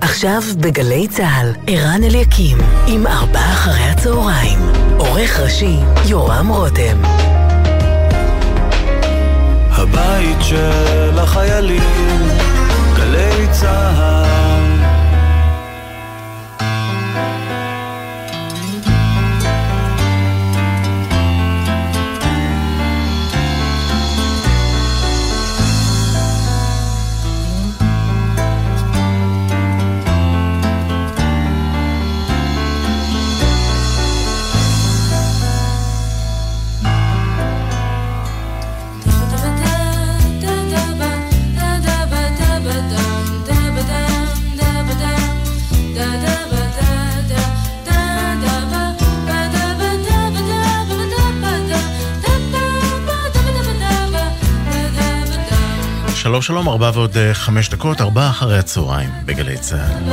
עכשיו בגלי צה"ל, ערן אליקים, עם ארבעה אחרי הצהריים. עורך ראשי, יורם רותם. הבית של החיילים, גלי צה"ל שלום שלום, ארבע ועוד אה, חמש דקות, ארבע אחרי הצהריים בגלי צה"ל.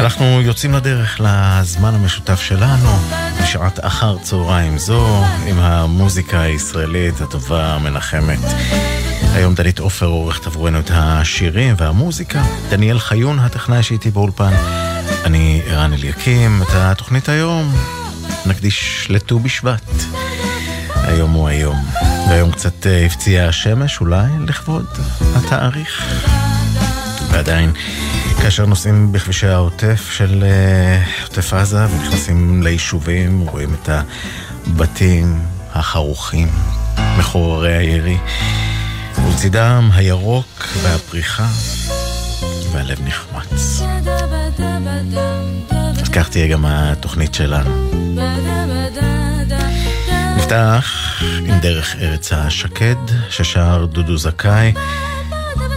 אנחנו יוצאים לדרך לזמן המשותף שלנו, בשעת אחר צהריים זו, עם המוזיקה הישראלית הטובה, המנחמת. היום דלית עופר עורכת עבורנו את השירים והמוזיקה, דניאל חיון, הטכנאי שאיתי באולפן. אני ערן אליקים, את התוכנית היום נקדיש לט"ו בשבט. היום הוא היום. והיום קצת אה, הפציעה השמש, אולי לכבוד התאריך. ועדיין, כאשר נוסעים בכבישי העוטף של uh, עוטף עזה ונכנסים ליישובים, רואים את הבתים החרוכים, מחוררי הירי, ולצידם הירוק והפריחה, והלב נחמץ. אז כך תהיה גם התוכנית שלנו. נפתח עם דרך ארץ השקד, ששר דודו זכאי,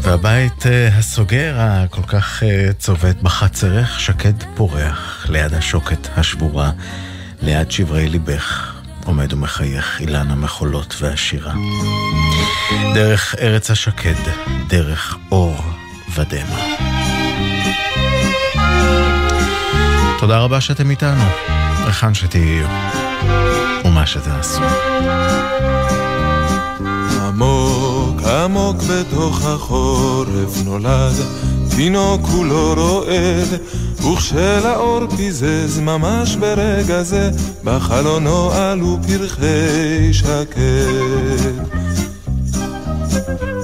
והבית אה, הסוגר הכל כך אה, צובט בחצרך, שקד פורח, ליד השוקת השבורה, ליד שברי ליבך, עומד ומחייך אילן המחולות והשירה. דרך ארץ השקד, דרך אור ודמע. תודה רבה שאתם איתנו, היכן שתהיו. ומה שתעשו. עמוק עמוק בתוך החורף נולד תינוק כולו רועד וכשלאור פיזז ממש ברגע זה בחלונו עלו פרחי שקט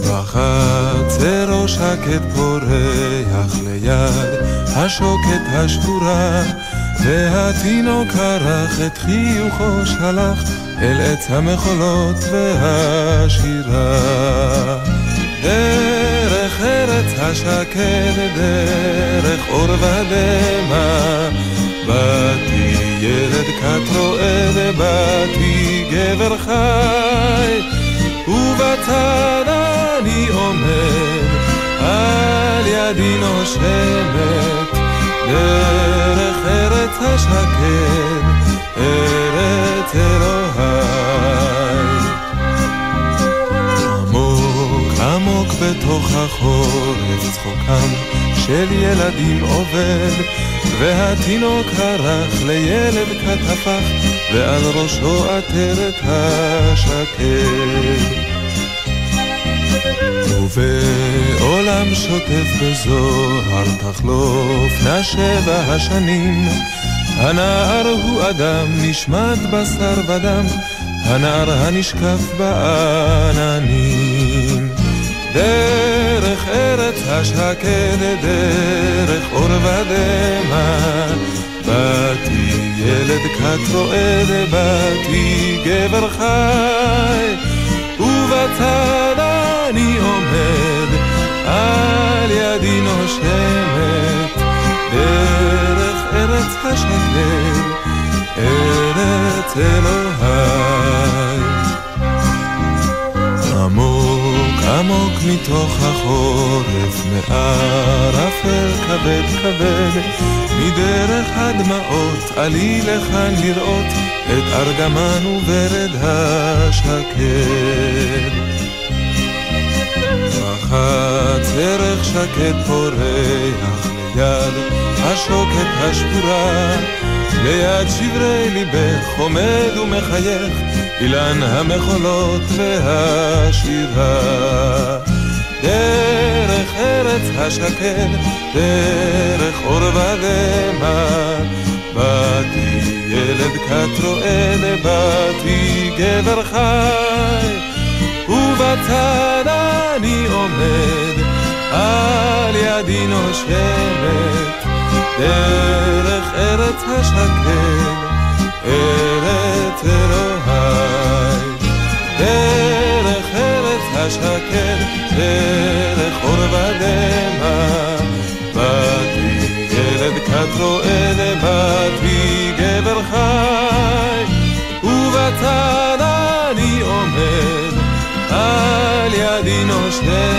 בחצרו שקט פורח ליד השוקת השבורה והתינוק ערך את חיוכו שלח אל עץ המחולות והשירה. דרך ארץ השקד, דרך אור ודמע, באתי ילד כת רועד, באתי גבר חי, ובצד אני עומד, על ידי נושמת. דרך ארץ השקד, ארץ אלוהי. עמוק עמוק בתוך החורף צחוקם של ילדים עובד, והתינוק הרך לילד כת הפך, ועל ראשו עטרת השקד. ובעולם שוטף בזוהר תחלופנה שבע השנים. הנער הוא אדם נשמט בשר ודם הנער הנשקף בעננים. דרך ארץ השקד, דרך אור ודמע באתי ילד כת רועד, באתי גבר חי ובצד אני עומד, על ידי נושמת, דרך ארץ השקר, ארץ אלוהי. עמוק עמוק מתוך החורף, מערפל כבד כבד, מדרך הדמעות עלי לכאן לראות את ארגמן וברד השקד. ערך שקט פורח ליד השוקת השבורה ליד שברי ליבך עומד ומחייך אילן המחולות והשירה דרך השקד, דרך אור ודמע. באתי ילד כת רועד, באתי גבר חי, ובצד אני עומד, על ידי נושמת, דרך ארץ השקד, ארץ אלוהי. דרך ארץ השקד, דרך אור ודמע, באתי ילד כת רועד, באתי גבר חי, ובצד ידי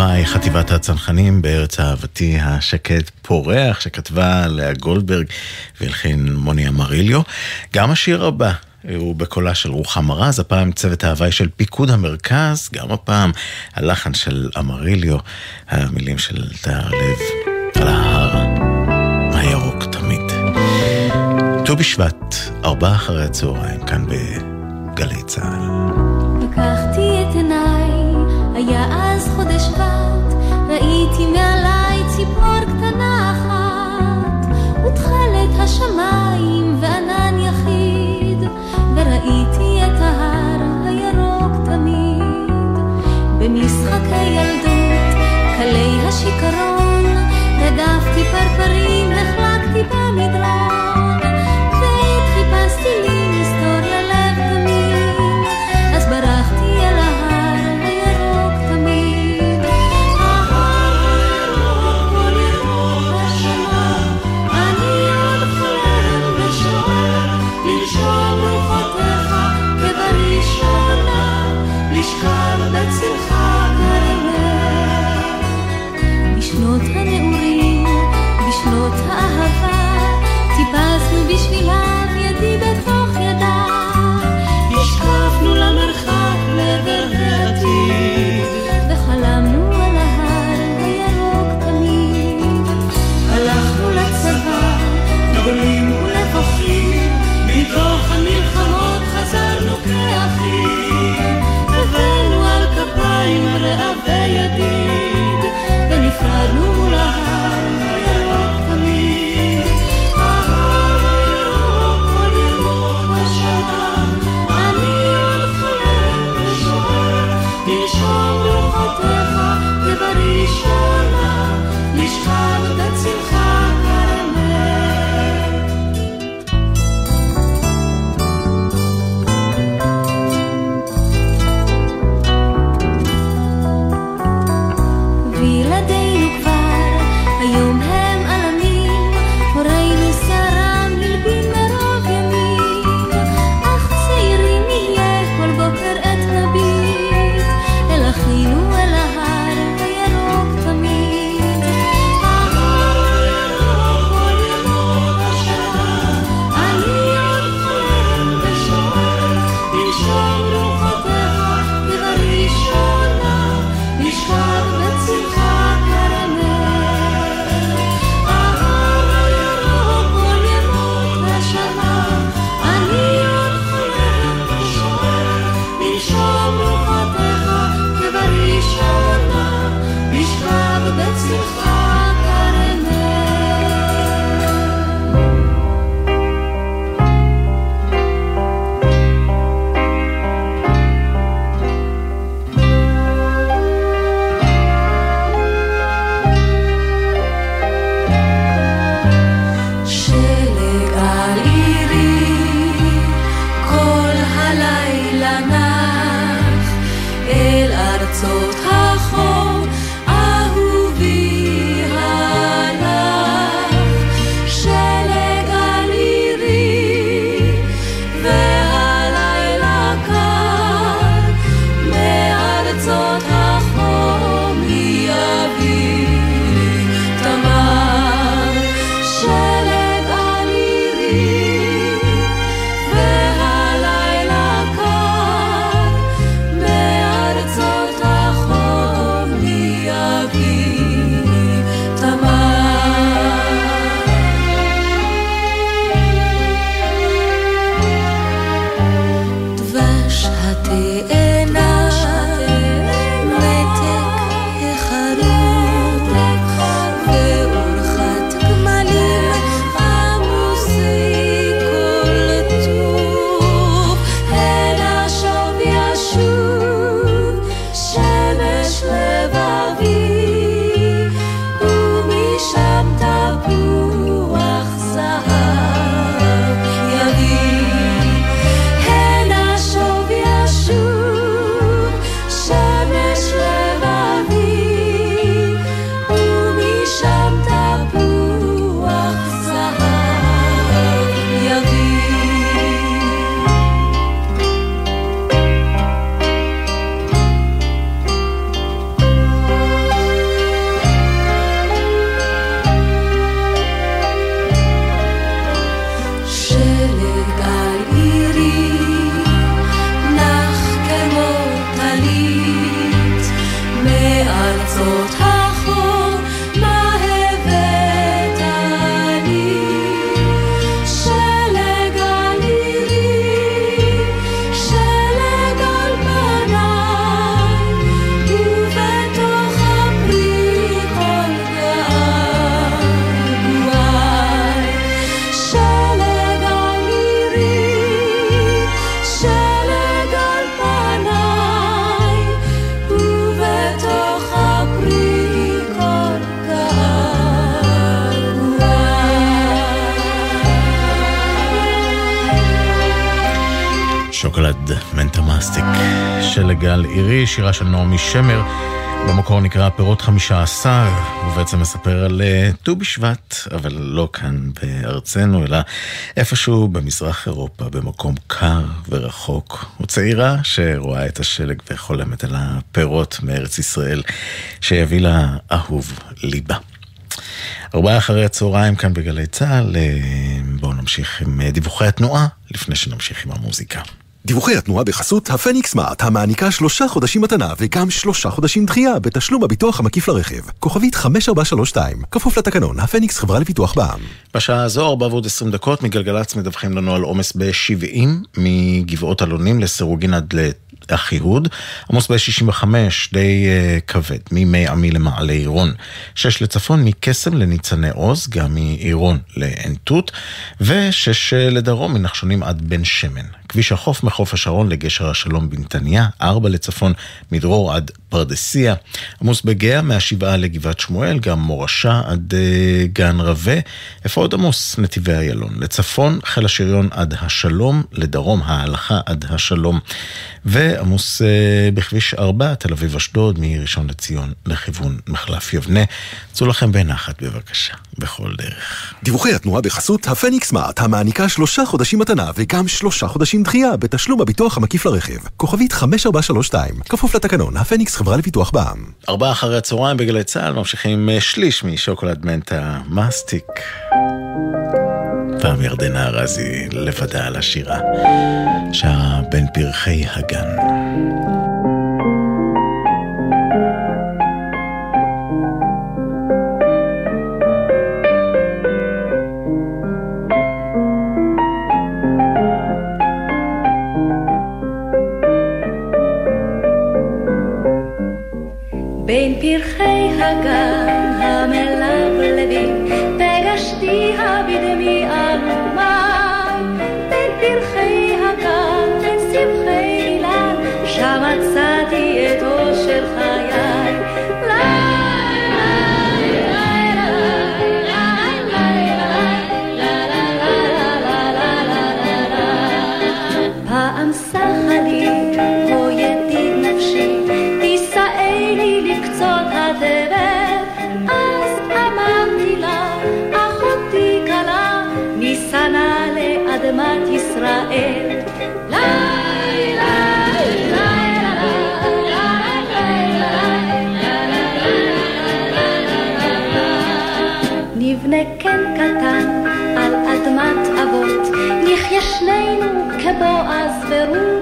הוואי, חטיבת הצנחנים בארץ אהבתי השקט פורח, שכתבה לאה גולדברג והלחין מוני אמריליו. גם השיר הבא הוא בקולה של רוחמה רז, הפעם צוות ההוואי של פיקוד המרכז, גם הפעם הלחן של אמריליו, המילים של תיאר לב על ההר הירוק תמיד. ט"ו בשבט, ארבעה אחרי הצהריים, כאן בגלי צה"ל. לקחתי את היה אז חודש שבט, ראיתי מעליי ציפור קטנה אחת, ותכלת השמיים שירה של נעמי שמר, במקור נקרא פירות חמישה עשר, הוא בעצם מספר על אה, ט"ו בשבט, אבל לא כאן בארצנו, אלא איפשהו במזרח אירופה, במקום קר ורחוק. הוא צעירה שרואה את השלג וחולמת על הפירות מארץ ישראל, שיביא לה אהוב ליבה. ארבעה אחרי הצהריים כאן בגלי צה"ל, אה, בואו נמשיך עם אה, דיווחי התנועה, לפני שנמשיך עם המוזיקה. דיווחי התנועה בחסות הפניקס סמארט, המעניקה שלושה חודשים מתנה וגם שלושה חודשים דחייה בתשלום הביטוח המקיף לרכב. כוכבית 5432, כפוף לתקנון, הפניקס חברה לפיתוח בע"מ. בשעה הזו, 4 ועוד 20 דקות, מגלגלצ מדווחים לנו על עומס ב-70 מגבעות אלונים לסירוגין עד אחיהוד, עמוס ב-65 די uh, כבד, ממי עמי למעלה עירון. 6 לצפון, מקסם לניצני עוז, גם מעירון לעין תות, ו-6 uh, לדרום, מנחשונים עד בן שמן. כביש החוף מחוף השרון לגשר השלום בנתניה, 4 לצפון, מדרור עד פרדסיה. עמוס בגאה, מהשבעה לגבעת שמואל, גם מורשה עד uh, גן רבה. איפה עוד עמוס? נתיבי איילון. לצפון, חיל השריון עד השלום, לדרום ההלכה עד השלום. ועמוס uh, בכביש 4, תל אביב-אשדוד, מראשון לציון לכיוון מחלף יבנה. צאו לכם בנחת בבקשה, בכל דרך. דיווחי התנועה בחסות הפניקס סמארט, המעניקה שלושה חודשים מתנה וגם שלושה חודשים דחייה בתשלום הביטוח המקיף לרכב. כוכבית 5432, כפוף לתקנון, הפניקס חברה לפיתוח בע"מ. ארבעה אחרי הצהריים בגלי צה"ל ממשיכים אה, שליש משוקולד מנטה מסטיק. פעם ירדנה ארזי לבדה על השירה, שרה בין פרחי הגן. בפרחי הגן ישראל. נבנה קן קטן על אדמת אבות, נחיה שנינו כבועז ורות.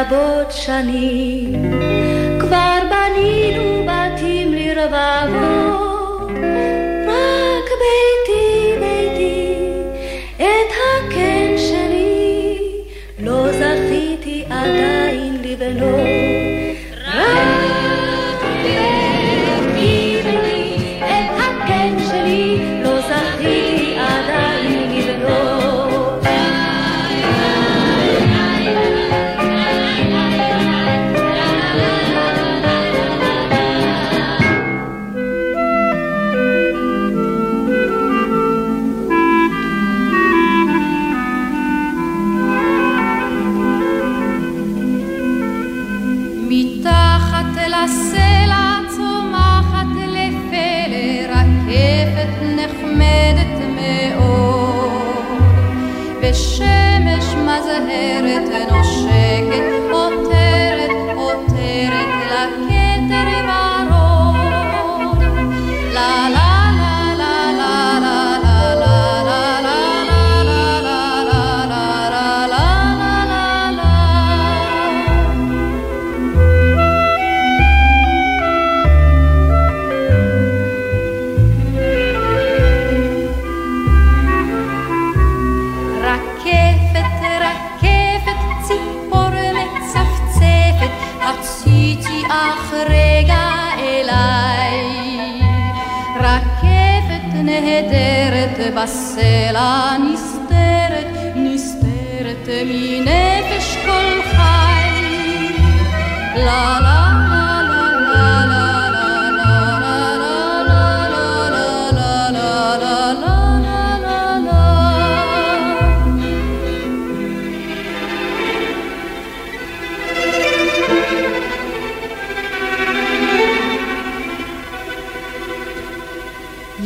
רבות שנים, never בסלע נסתרת, נסתרת מנפש כל חי. לה לה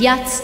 יצאה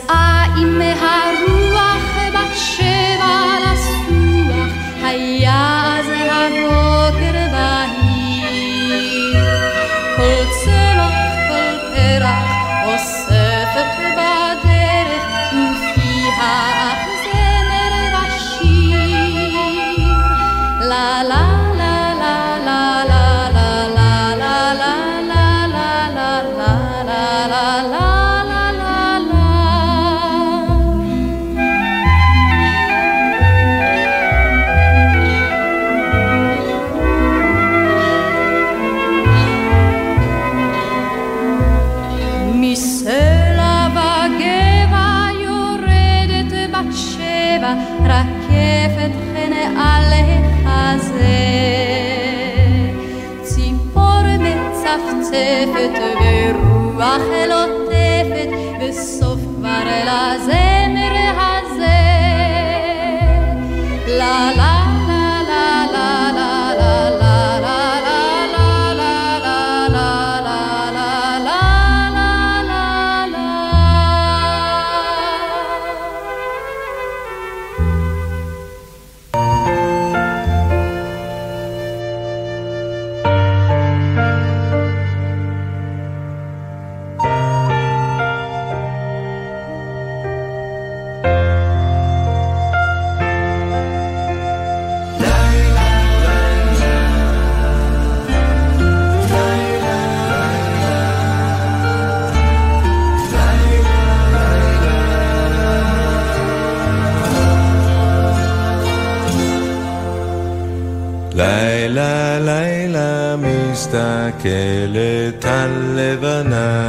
מסתכלת הלבנה.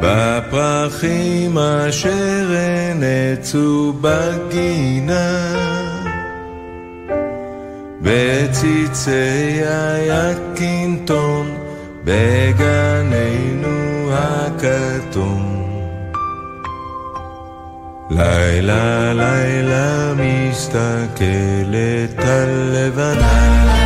בפרחים אשר נצו בגינה בציצי היקינטון בגננו הכתום. לילה לילה מסתכלת הלבנה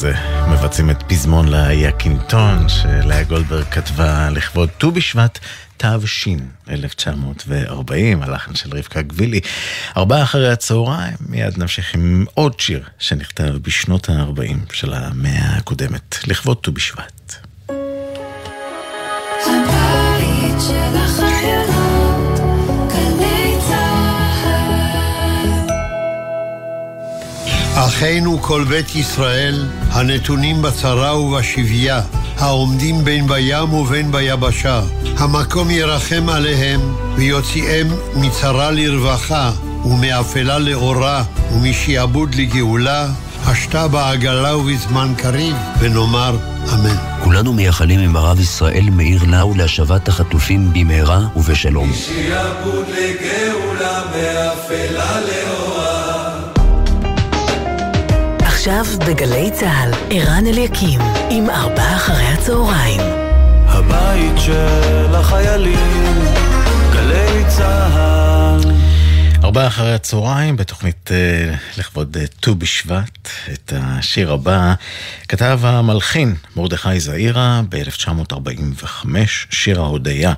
זה מבצעים את פזמון ליקינטון שלאה גולדברג כתבה לכבוד ט"ו בשבט תש 1940, הלחן של רבקה גבילי. ארבעה אחרי הצהריים, מיד נמשיך עם עוד שיר שנכתב בשנות ה-40 של המאה הקודמת, לכבוד ט"ו בשבט. הבית של אחינו כל בית ישראל, הנתונים בצרה ובשביה, העומדים בין בים ובין ביבשה, המקום ירחם עליהם, ויוציאם מצרה לרווחה, ומאפלה לאורה, ומשעבוד לגאולה, השתה בעגלה ובזמן קריב, ונאמר אמן. כולנו מייחלים עם הרב ישראל מאיר לאו להשבת החטופים במהרה ובשלום. משעבוד לגאולה, מאפלה לאורה עכשיו בגלי צה"ל, ערן אליקים, עם ארבעה אחרי הצהריים. הבית של החיילים, גלי צה"ל. ארבעה אחרי הצהריים בתוכנית אה, לכבוד אה, ט"ו בשבט, את השיר הבא כתב המלחין מרדכי זעירה ב-1945, שיר ההודיה.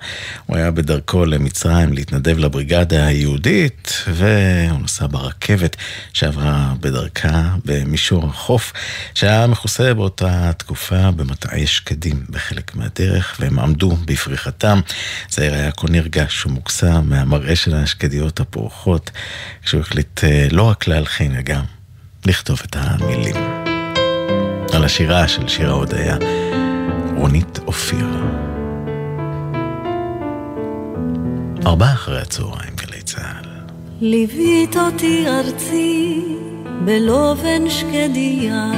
הוא היה בדרכו למצרים להתנדב לבריגדה היהודית, והוא נסע ברכבת שעברה בדרכה במישור החוף, שהיה מכוסה באותה תקופה במטעי שקדים בחלק מהדרך, והם עמדו בפריחתם. זעיר היה כה נרגש ומוקסם מהמראה של השקדיות הפורחות, כשהוא החליט אה, לא רק להלחין, גם לכתוב את המילים. על השירה של שיר ההודיה, רונית אופיר. ארבעה אחרי הצהריים, גלי צה"ל. ליווית אותי ארצי בלובן שקדיה,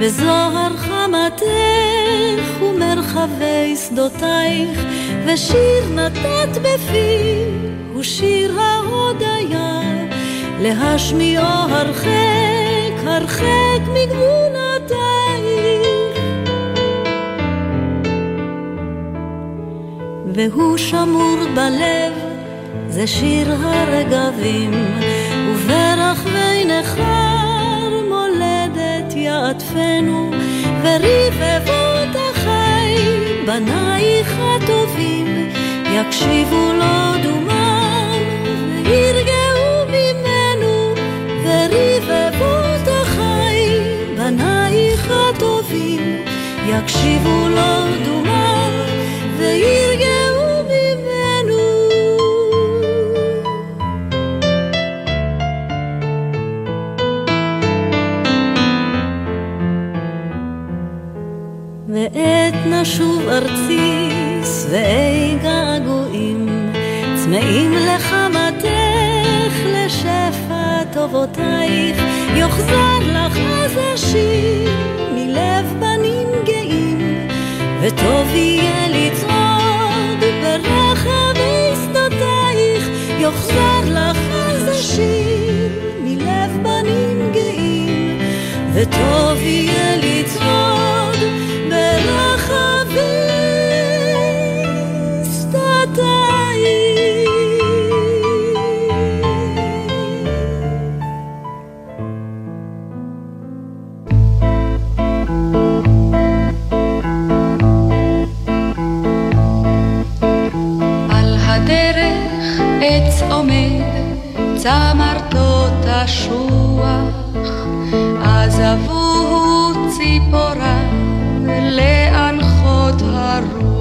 בזוהר חמתך ומרחבי שדותייך, ושיר נתת בפי, שיר ההודיה, להשמיעו הרחק, הרחק מגבולותייך. והוא שמור בלב, זה שיר הרגבים, וברחבי נכר מולדת יעטפנו, ורבבות החי, בנייך הטובים, יקשיבו לו דומם, יקשיבו לו דומם, וירגעו ממנו. ועת נשוב ארצי שבעי געגועים, צמאים לחמתך, לשפע טובותייך, יוחזר לך אז השיר מלב גאים, וטוב יהיה לצעוד ברחבי שדותייך, יוחזר לך אז השיר מלב בנים גאים, וטוב יהיה לצעוד צמרתות השוח, עזבו ציפורה לאנחות הרוח.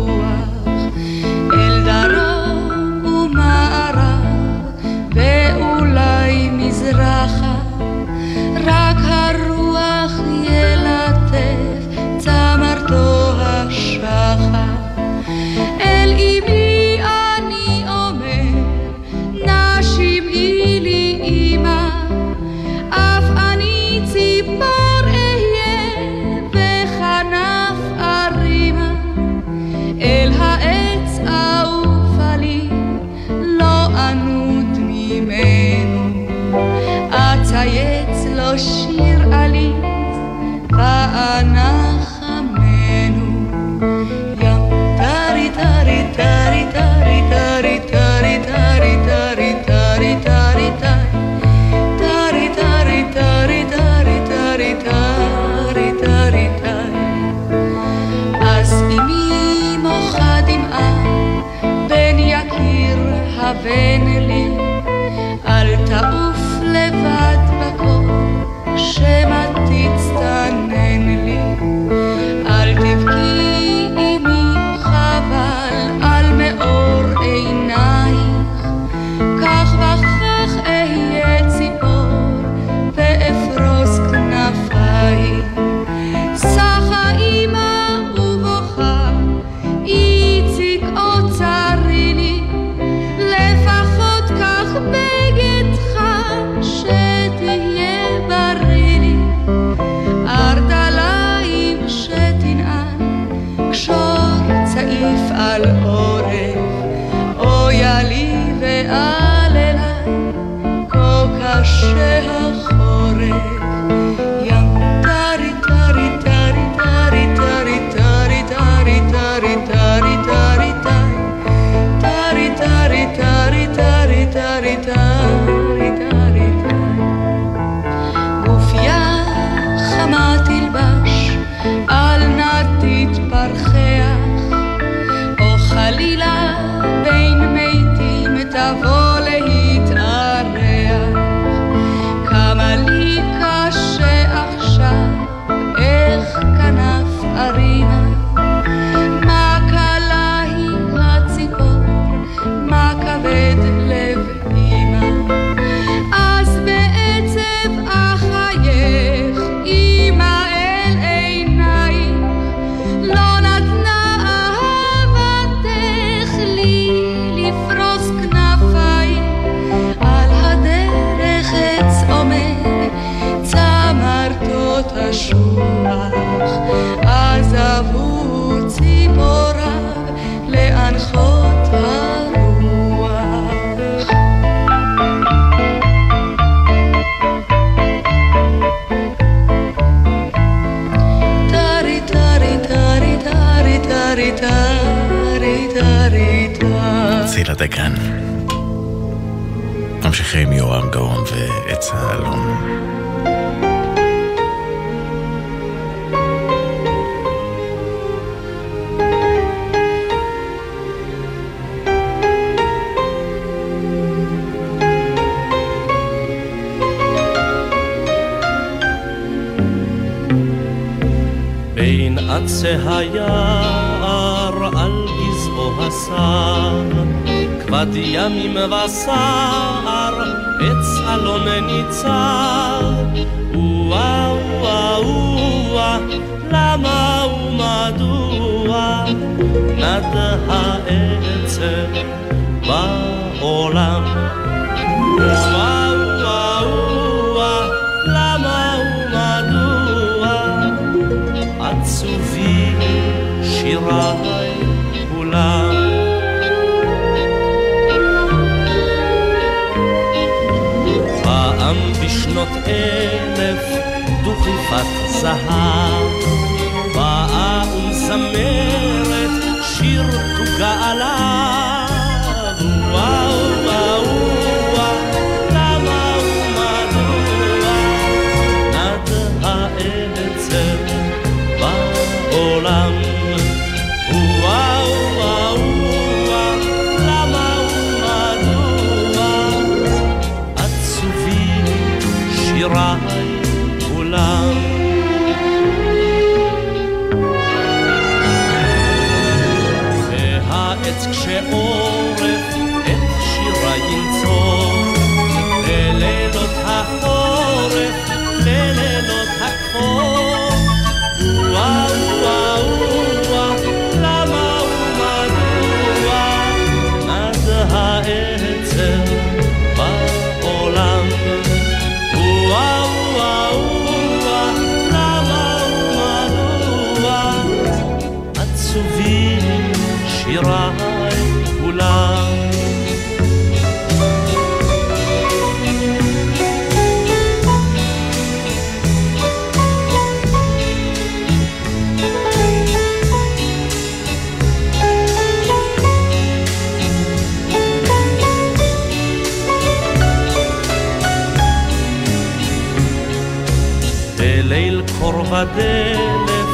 בדלת,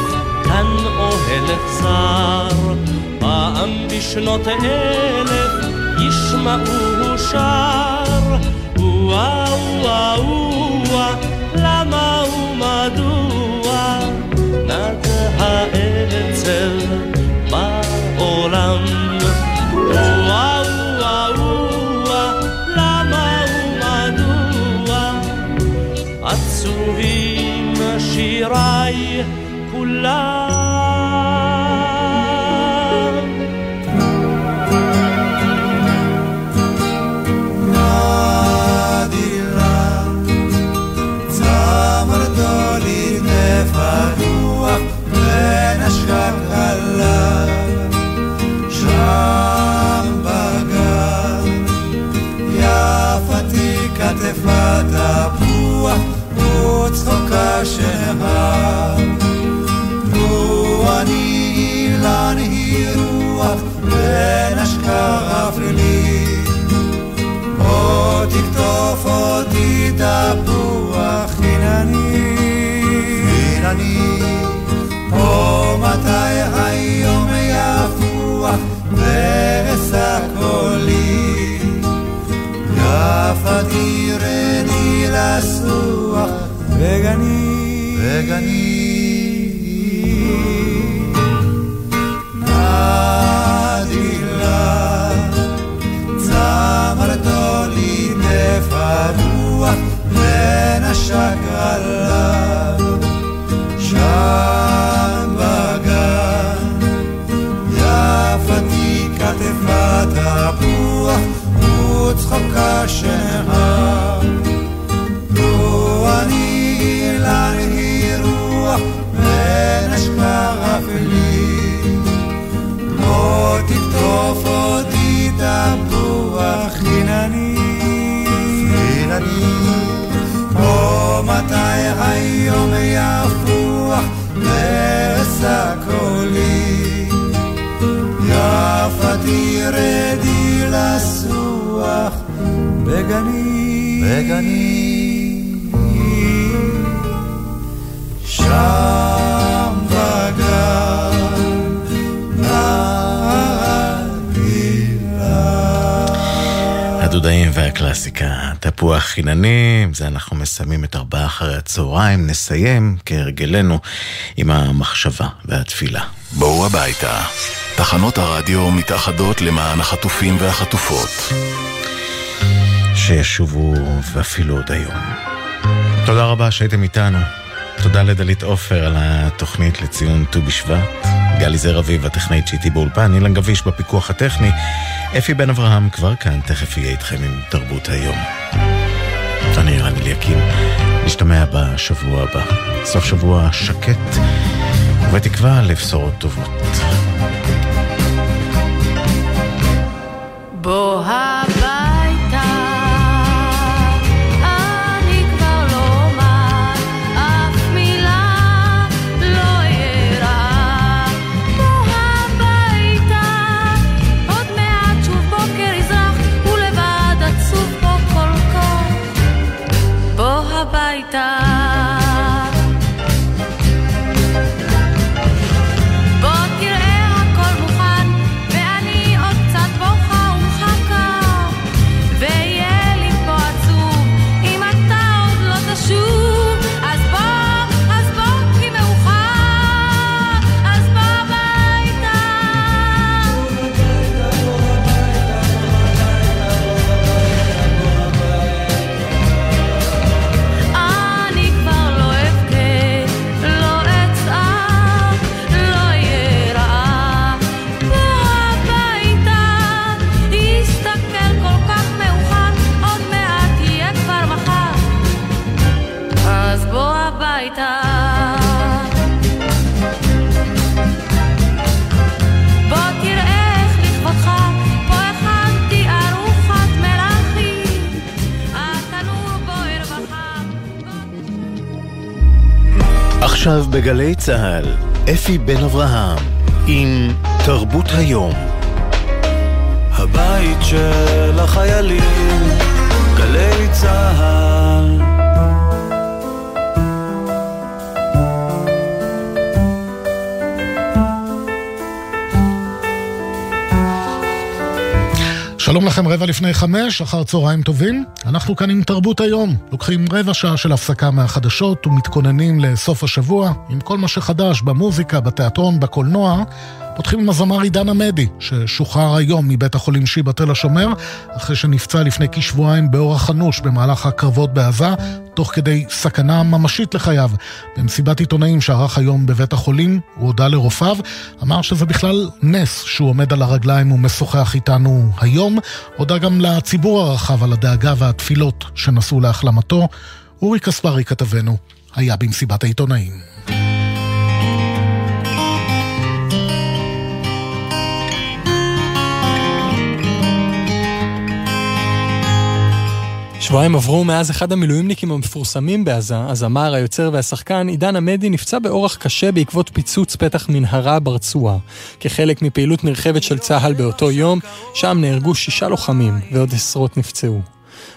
כאן אוהלת צר. פעם בשנות אלף ישמעוהו שר. love. רוח בין השקרף לי. בוא תקטוף אותי תפוח, הנה אני, הנה אני. או מתי היום יפוח ואשא קולי. יפה תירני לסוח וגני, וגני. טבוע בין השקלות. שם והיום יפוח ואשא קולי יפתי רדי לסוח בגני. בגני 40 והקלאסיקה, תפוח חינני, עם זה אנחנו מסיימים את ארבעה אחרי הצהריים, נסיים כהרגלנו עם המחשבה והתפילה. בואו הביתה, תחנות הרדיו מתאחדות למען החטופים והחטופות. שישובו ואפילו עוד היום. תודה רבה שהייתם איתנו. תודה לדלית עופר על התוכנית לציון ט"ו בשבט. גלי זר אביב, הטכנאית שהייתי באולפן, אילן גביש בפיקוח הטכני. אפי בן אברהם כבר כאן, תכף יהיה איתכם עם תרבות היום. אני רן אליקים, נשתמע בשבוע הבא. סוף שבוע שקט, ובתקווה לבשורות טובות. בוא בגלי צה"ל, אפי בן אברהם, עם תרבות היום. הבית של החיילים, גלי צה"ל. שלום לכם, רבע לפני חמש, אחר צהריים טובים. אנחנו כאן עם תרבות היום. לוקחים רבע שעה של הפסקה מהחדשות ומתכוננים לסוף השבוע עם כל מה שחדש במוזיקה, בתיאטרון, בקולנוע. פותחים עם הזמר עידן עמדי, ששוחרר היום מבית החולים שיבא תל השומר, אחרי שנפצע לפני כשבועיים באורח אנוש במהלך הקרבות בעזה, תוך כדי סכנה ממשית לחייו. במסיבת עיתונאים שערך היום בבית החולים, הוא הודה לרופאיו, אמר שזה בכלל נס שהוא עומד על הרגליים ומשוחח איתנו היום. הודה גם לציבור הרחב על הדאגה והתפילות שנשאו להחלמתו. אורי קספרי כתבנו היה במסיבת העיתונאים. שבועיים עברו מאז אחד המילואימניקים המפורסמים בעזה, הזמר, היוצר והשחקן, עידן עמדי נפצע באורח קשה בעקבות פיצוץ פתח מנהרה ברצועה. כחלק מפעילות נרחבת של צה"ל באותו יום, שם נהרגו שישה לוחמים ועוד עשרות נפצעו.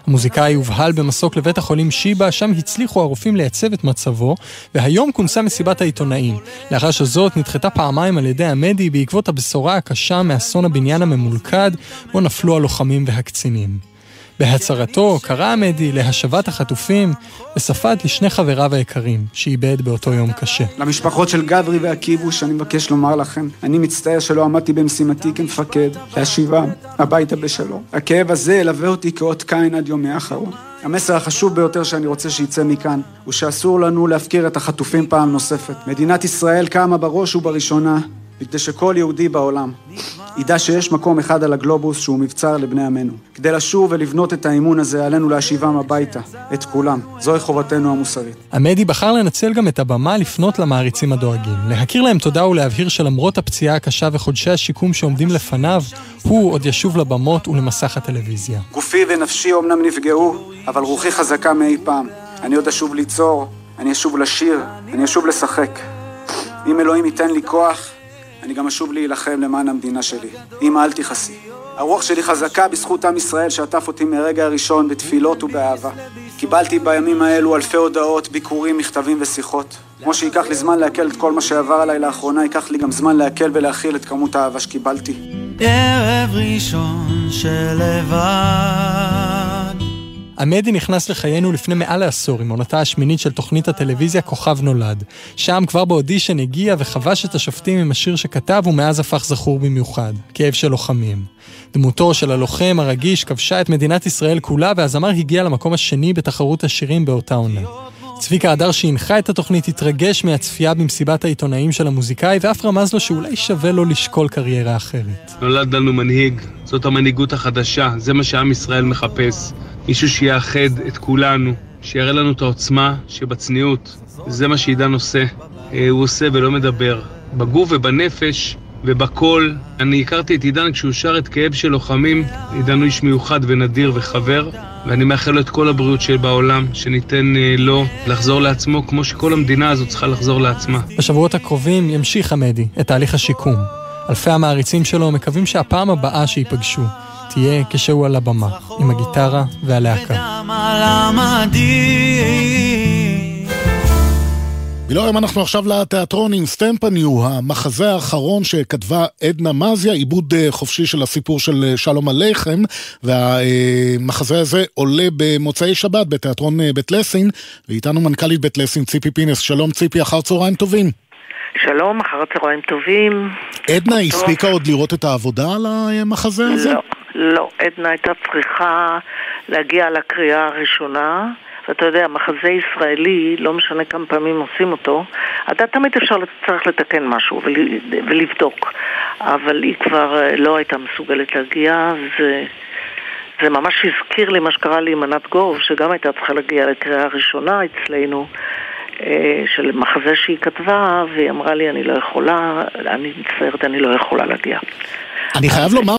המוזיקאי הובהל במסוק לבית החולים שיבא, שם הצליחו הרופאים לייצב את מצבו, והיום כונסה מסיבת העיתונאים, לאחר שזאת נדחתה פעמיים על ידי עמדי בעקבות הבשורה הקשה מאסון הבניין הממולכד, בו נפלו הלוחמים והקצינים. בהצהרתו קרא עמדי להשבת החטופים וספד לשני חבריו היקרים, שאיבד באותו יום קשה. למשפחות של גברי והכיבוש אני מבקש לומר לכם, אני מצטער שלא עמדתי במשימתי כמפקד, להשיבם הביתה בשלום. הכאב הזה ילווה אותי כאות קין עד יומי האחרון. המסר החשוב ביותר שאני רוצה שיצא מכאן, הוא שאסור לנו להפקיר את החטופים פעם נוספת. מדינת ישראל קמה בראש ובראשונה, כדי שכל יהודי בעולם ידע שיש מקום אחד על הגלובוס שהוא מבצר לבני עמנו. כדי לשוב ולבנות את האמון הזה, עלינו להשיבם הביתה, את כולם. זוהי חובתנו המוסרית. עמדי בחר לנצל גם את הבמה לפנות למעריצים הדואגים, להכיר להם תודה ולהבהיר שלמרות הפציעה הקשה וחודשי השיקום שעומדים לפניו, הוא עוד ישוב לבמות ולמסך הטלוויזיה. גופי ונפשי אומנם נפגעו, אבל רוחי חזקה מאי פעם. אני עוד אשוב ליצור, אני אשוב לשיר, אני אשוב לשחק. אם אלוהים ייתן לי כוח, אני גם אשוב להילחם למען המדינה שלי. אמא, אל תכעסי. הרוח שלי חזקה בזכות עם ישראל שעטף אותי מהרגע הראשון בתפילות ובאהבה. קיבלתי בימים האלו אלפי הודעות, ביקורים, מכתבים ושיחות. כמו שייקח לי זמן לעכל את כל מה שעבר עליי לאחרונה, ייקח לי גם זמן לעכל ולהכיל את כמות האהבה שקיבלתי. ערב ראשון שלבד עמדי נכנס לחיינו לפני מעל לעשור עם עונתה השמינית של תוכנית הטלוויזיה כוכב נולד. שם כבר באודישן הגיע וחבש את השופטים עם השיר שכתב ומאז הפך זכור במיוחד, כאב של לוחמים. דמותו של הלוחם הרגיש כבשה את מדינת ישראל כולה והזמר הגיע למקום השני בתחרות השירים באותה עונה. צביקה הדר שהנחה את התוכנית התרגש מהצפייה במסיבת העיתונאים של המוזיקאי ואף רמז לו שאולי שווה לו לשקול קריירה אחרת. נולד לנו מנהיג, זאת המנהיגות החדשה, זה מה שעם ישראל מחפש. מישהו שיאחד את כולנו, שיראה לנו את העוצמה שבצניעות. זה מה שעידן עושה. אה, הוא עושה ולא מדבר. בגוף ובנפש ובקול. אני הכרתי את עידן כשהוא שר את כאב של לוחמים. עידן הוא איש מיוחד ונדיר וחבר, ואני מאחל לו את כל הבריאות שבעולם, שניתן אה, לו לחזור לעצמו כמו שכל המדינה הזאת צריכה לחזור לעצמה. בשבועות הקרובים ימשיך עמדי את תהליך השיקום. אלפי המעריצים שלו מקווים שהפעם הבאה שייפגשו תהיה כשהוא על הבמה, עם הגיטרה והלהקה. מילואים אנחנו עכשיו לתיאטרון עם סטמפניו, המחזה האחרון שכתבה עדנה מזיה, עיבוד אה, חופשי של הסיפור של אה, שלום עליכם, והמחזה הזה עולה במוצאי שבת בתיאטרון אה, בית לסין, ואיתנו מנכ"לית בית לסין ציפי פינס. שלום ציפי, אחר צהריים טובים. שלום, אחר צהריים טובים. עדנה הספיקה עוד לראות את העבודה על המחזה הזה? לא, לא. עדנה הייתה צריכה להגיע לקריאה הראשונה. ואתה יודע, מחזה ישראלי, לא משנה כמה פעמים עושים אותו, אתה תמיד אפשר, צריך לתקן משהו ול, ולבדוק. אבל היא כבר אה, לא הייתה מסוגלת להגיע, זה, זה ממש הזכיר לי מה שקרה לי עם ענת גוב, שגם הייתה צריכה להגיע לקריאה הראשונה אצלנו. אה, של מחזה שהיא כתבה, והיא אמרה לי, אני לא יכולה, אני מצטערת, אני לא יכולה להגיע. אני חייב לומר